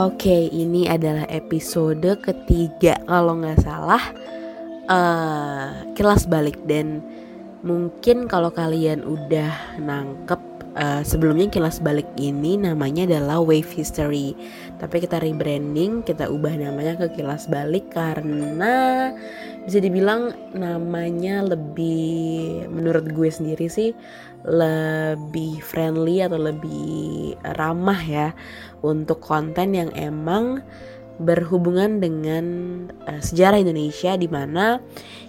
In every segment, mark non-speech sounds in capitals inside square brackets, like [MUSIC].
Oke, ini adalah episode ketiga kalau nggak salah uh, kelas balik. Dan mungkin kalau kalian udah nangkep uh, sebelumnya kelas balik ini namanya adalah Wave History, tapi kita rebranding, kita ubah namanya ke kelas balik karena bisa dibilang namanya lebih menurut gue sendiri sih lebih friendly atau lebih ramah ya untuk konten yang emang berhubungan dengan uh, sejarah Indonesia di mana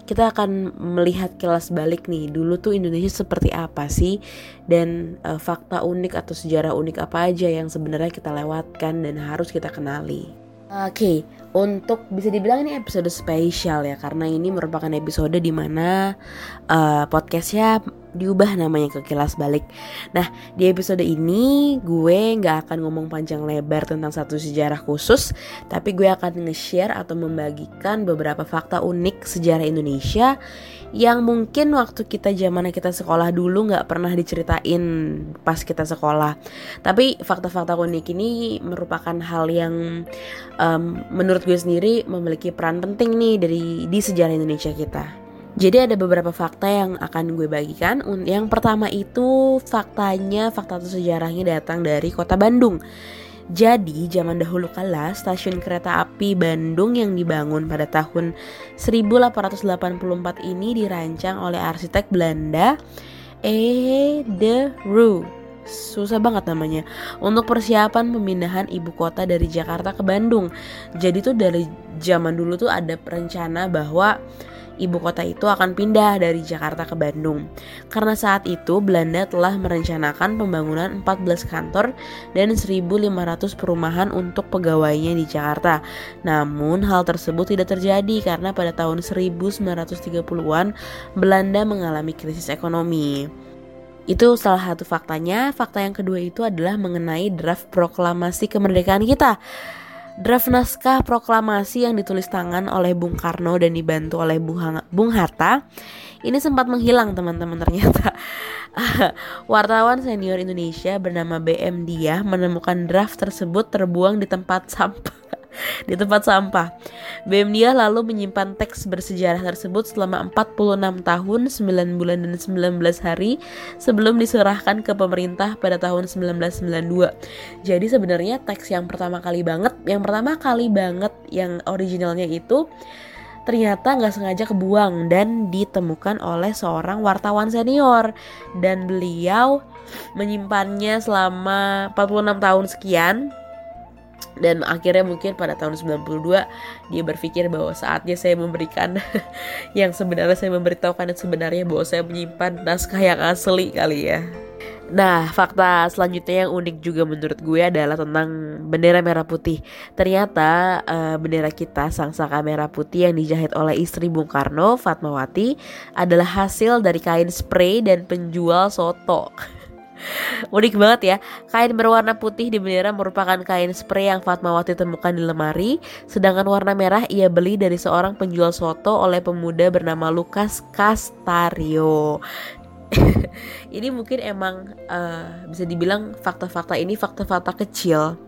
kita akan melihat kelas balik nih dulu tuh Indonesia seperti apa sih dan uh, fakta unik atau sejarah unik apa aja yang sebenarnya kita lewatkan dan harus kita kenali. Oke, okay, untuk bisa dibilang ini episode spesial ya karena ini merupakan episode di mana uh, podcastnya diubah namanya ke kilas balik. Nah di episode ini gue nggak akan ngomong panjang lebar tentang satu sejarah khusus, tapi gue akan nge-share atau membagikan beberapa fakta unik sejarah Indonesia yang mungkin waktu kita zaman kita sekolah dulu nggak pernah diceritain pas kita sekolah. Tapi fakta-fakta unik ini merupakan hal yang um, menurut gue sendiri memiliki peran penting nih dari di sejarah Indonesia kita. Jadi ada beberapa fakta yang akan gue bagikan. Yang pertama itu faktanya, fakta atau sejarahnya datang dari kota Bandung. Jadi zaman dahulu kala stasiun kereta api Bandung yang dibangun pada tahun 1884 ini dirancang oleh arsitek Belanda E. de Roo susah banget namanya untuk persiapan pemindahan ibu kota dari Jakarta ke Bandung. Jadi tuh dari zaman dulu tuh ada rencana bahwa ibu kota itu akan pindah dari Jakarta ke Bandung. Karena saat itu Belanda telah merencanakan pembangunan 14 kantor dan 1.500 perumahan untuk pegawainya di Jakarta. Namun hal tersebut tidak terjadi karena pada tahun 1930-an Belanda mengalami krisis ekonomi. Itu salah satu faktanya. Fakta yang kedua itu adalah mengenai draft proklamasi kemerdekaan kita. Draft naskah proklamasi yang ditulis tangan oleh Bung Karno dan dibantu oleh Bung Hatta ini sempat menghilang teman-teman ternyata. [LAUGHS] Wartawan senior Indonesia bernama BM Dia menemukan draft tersebut terbuang di tempat sampah [LAUGHS] di tempat sampah. Bemdia lalu menyimpan teks bersejarah tersebut selama 46 tahun, 9 bulan dan 19 hari sebelum diserahkan ke pemerintah pada tahun 1992. Jadi sebenarnya teks yang pertama kali banget, yang pertama kali banget yang originalnya itu ternyata nggak sengaja kebuang dan ditemukan oleh seorang wartawan senior dan beliau menyimpannya selama 46 tahun sekian dan akhirnya mungkin pada tahun 92 dia berpikir bahwa saatnya saya memberikan [LAUGHS] yang sebenarnya saya memberitahukan yang sebenarnya bahwa saya menyimpan naskah yang asli kali ya. Nah, fakta selanjutnya yang unik juga menurut gue adalah tentang bendera merah putih. Ternyata uh, bendera kita sang saka merah putih yang dijahit oleh istri Bung Karno, Fatmawati, adalah hasil dari kain spray dan penjual soto. [LAUGHS] [LAUGHS] Unik banget ya, kain berwarna putih di bendera merupakan kain spray yang Fatmawati temukan di lemari, sedangkan warna merah ia beli dari seorang penjual soto oleh pemuda bernama Lukas Castario. [LAUGHS] ini mungkin emang uh, bisa dibilang fakta-fakta ini fakta-fakta kecil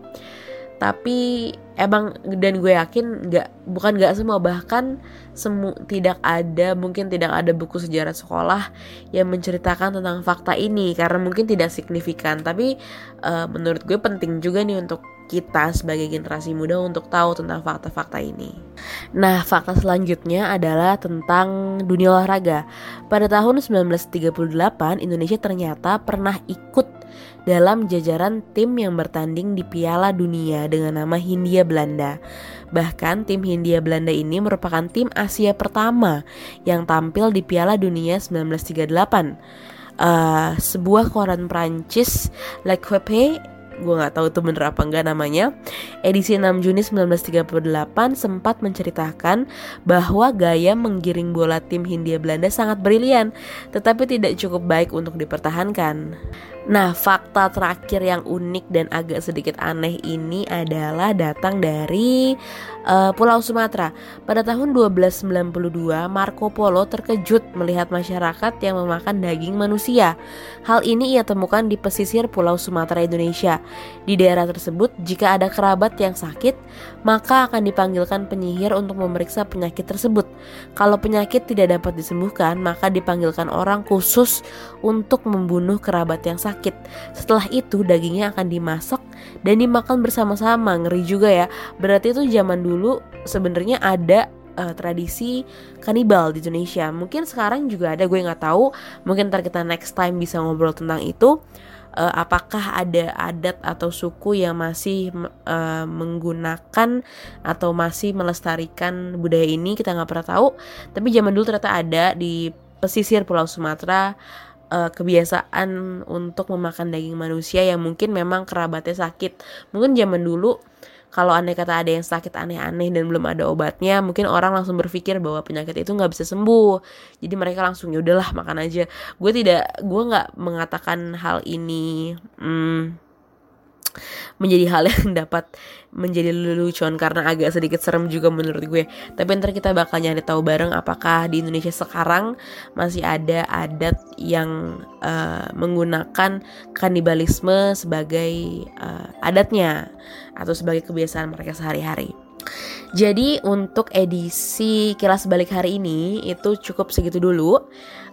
tapi emang dan gue yakin nggak bukan nggak semua bahkan semu tidak ada mungkin tidak ada buku sejarah sekolah yang menceritakan tentang fakta ini karena mungkin tidak signifikan. Tapi uh, menurut gue penting juga nih untuk kita sebagai generasi muda untuk tahu tentang fakta-fakta ini. Nah, fakta selanjutnya adalah tentang dunia olahraga. Pada tahun 1938, Indonesia ternyata pernah ikut dalam jajaran tim yang bertanding di Piala Dunia dengan nama Hindia Belanda. Bahkan tim Hindia Belanda ini merupakan tim Asia pertama yang tampil di Piala Dunia 1938. Uh, sebuah koran Prancis Le Quepe gue nggak tahu itu bener apa enggak namanya. Edisi 6 Juni 1938 sempat menceritakan bahwa gaya menggiring bola tim Hindia Belanda sangat brilian tetapi tidak cukup baik untuk dipertahankan Nah, fakta terakhir yang unik dan agak sedikit aneh ini adalah datang dari uh, Pulau Sumatera. Pada tahun 1292, Marco Polo terkejut melihat masyarakat yang memakan daging manusia. Hal ini ia temukan di pesisir Pulau Sumatera Indonesia. Di daerah tersebut, jika ada kerabat yang sakit, maka akan dipanggilkan penyihir untuk memeriksa penyakit tersebut. Kalau penyakit tidak dapat disembuhkan, maka dipanggilkan orang khusus untuk membunuh kerabat yang sakit sakit. Setelah itu dagingnya akan dimasak dan dimakan bersama-sama. Ngeri juga ya. Berarti itu zaman dulu sebenarnya ada uh, tradisi kanibal di Indonesia. Mungkin sekarang juga ada, gue nggak tahu. Mungkin ntar kita next time bisa ngobrol tentang itu. Uh, apakah ada adat atau suku yang masih uh, menggunakan atau masih melestarikan budaya ini? Kita nggak pernah tahu. Tapi zaman dulu ternyata ada di pesisir Pulau Sumatera uh, kebiasaan untuk memakan daging manusia yang mungkin memang kerabatnya sakit. Mungkin zaman dulu kalau aneh kata ada yang sakit aneh-aneh dan belum ada obatnya, mungkin orang langsung berpikir bahwa penyakit itu nggak bisa sembuh. Jadi mereka langsung ya udahlah makan aja. Gue tidak, gue nggak mengatakan hal ini. Hmm, menjadi hal yang [LAUGHS] dapat menjadi lelucon karena agak sedikit serem juga menurut gue. Tapi ntar kita bakal nyari tahu bareng apakah di Indonesia sekarang masih ada adat yang uh, menggunakan kanibalisme sebagai uh, adatnya atau sebagai kebiasaan mereka sehari-hari. Jadi untuk edisi kilas balik hari ini itu cukup segitu dulu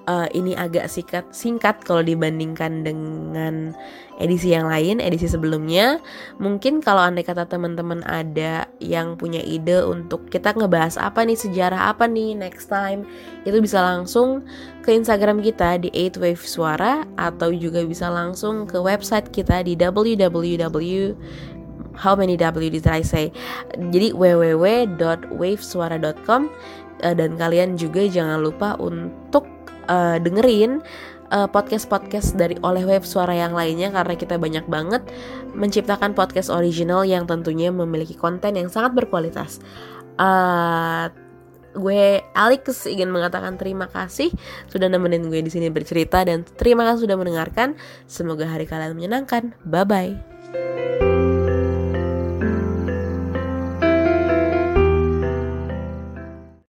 uh, ini agak singkat singkat kalau dibandingkan dengan edisi yang lain, edisi sebelumnya. Mungkin kalau andai kata teman-teman ada yang punya ide untuk kita ngebahas apa nih sejarah apa nih next time, itu bisa langsung ke Instagram kita di 8 Wave Suara atau juga bisa langsung ke website kita di www how many W did I say? Jadi www.wavesuara.com eh, dan kalian juga jangan lupa untuk uh, dengerin uh, podcast-podcast dari oleh web suara yang lainnya karena kita banyak banget menciptakan podcast original yang tentunya memiliki konten yang sangat berkualitas. Uh, gue Alex ingin mengatakan terima kasih sudah nemenin gue di sini bercerita dan terima kasih sudah mendengarkan. Semoga hari kalian menyenangkan. Bye bye.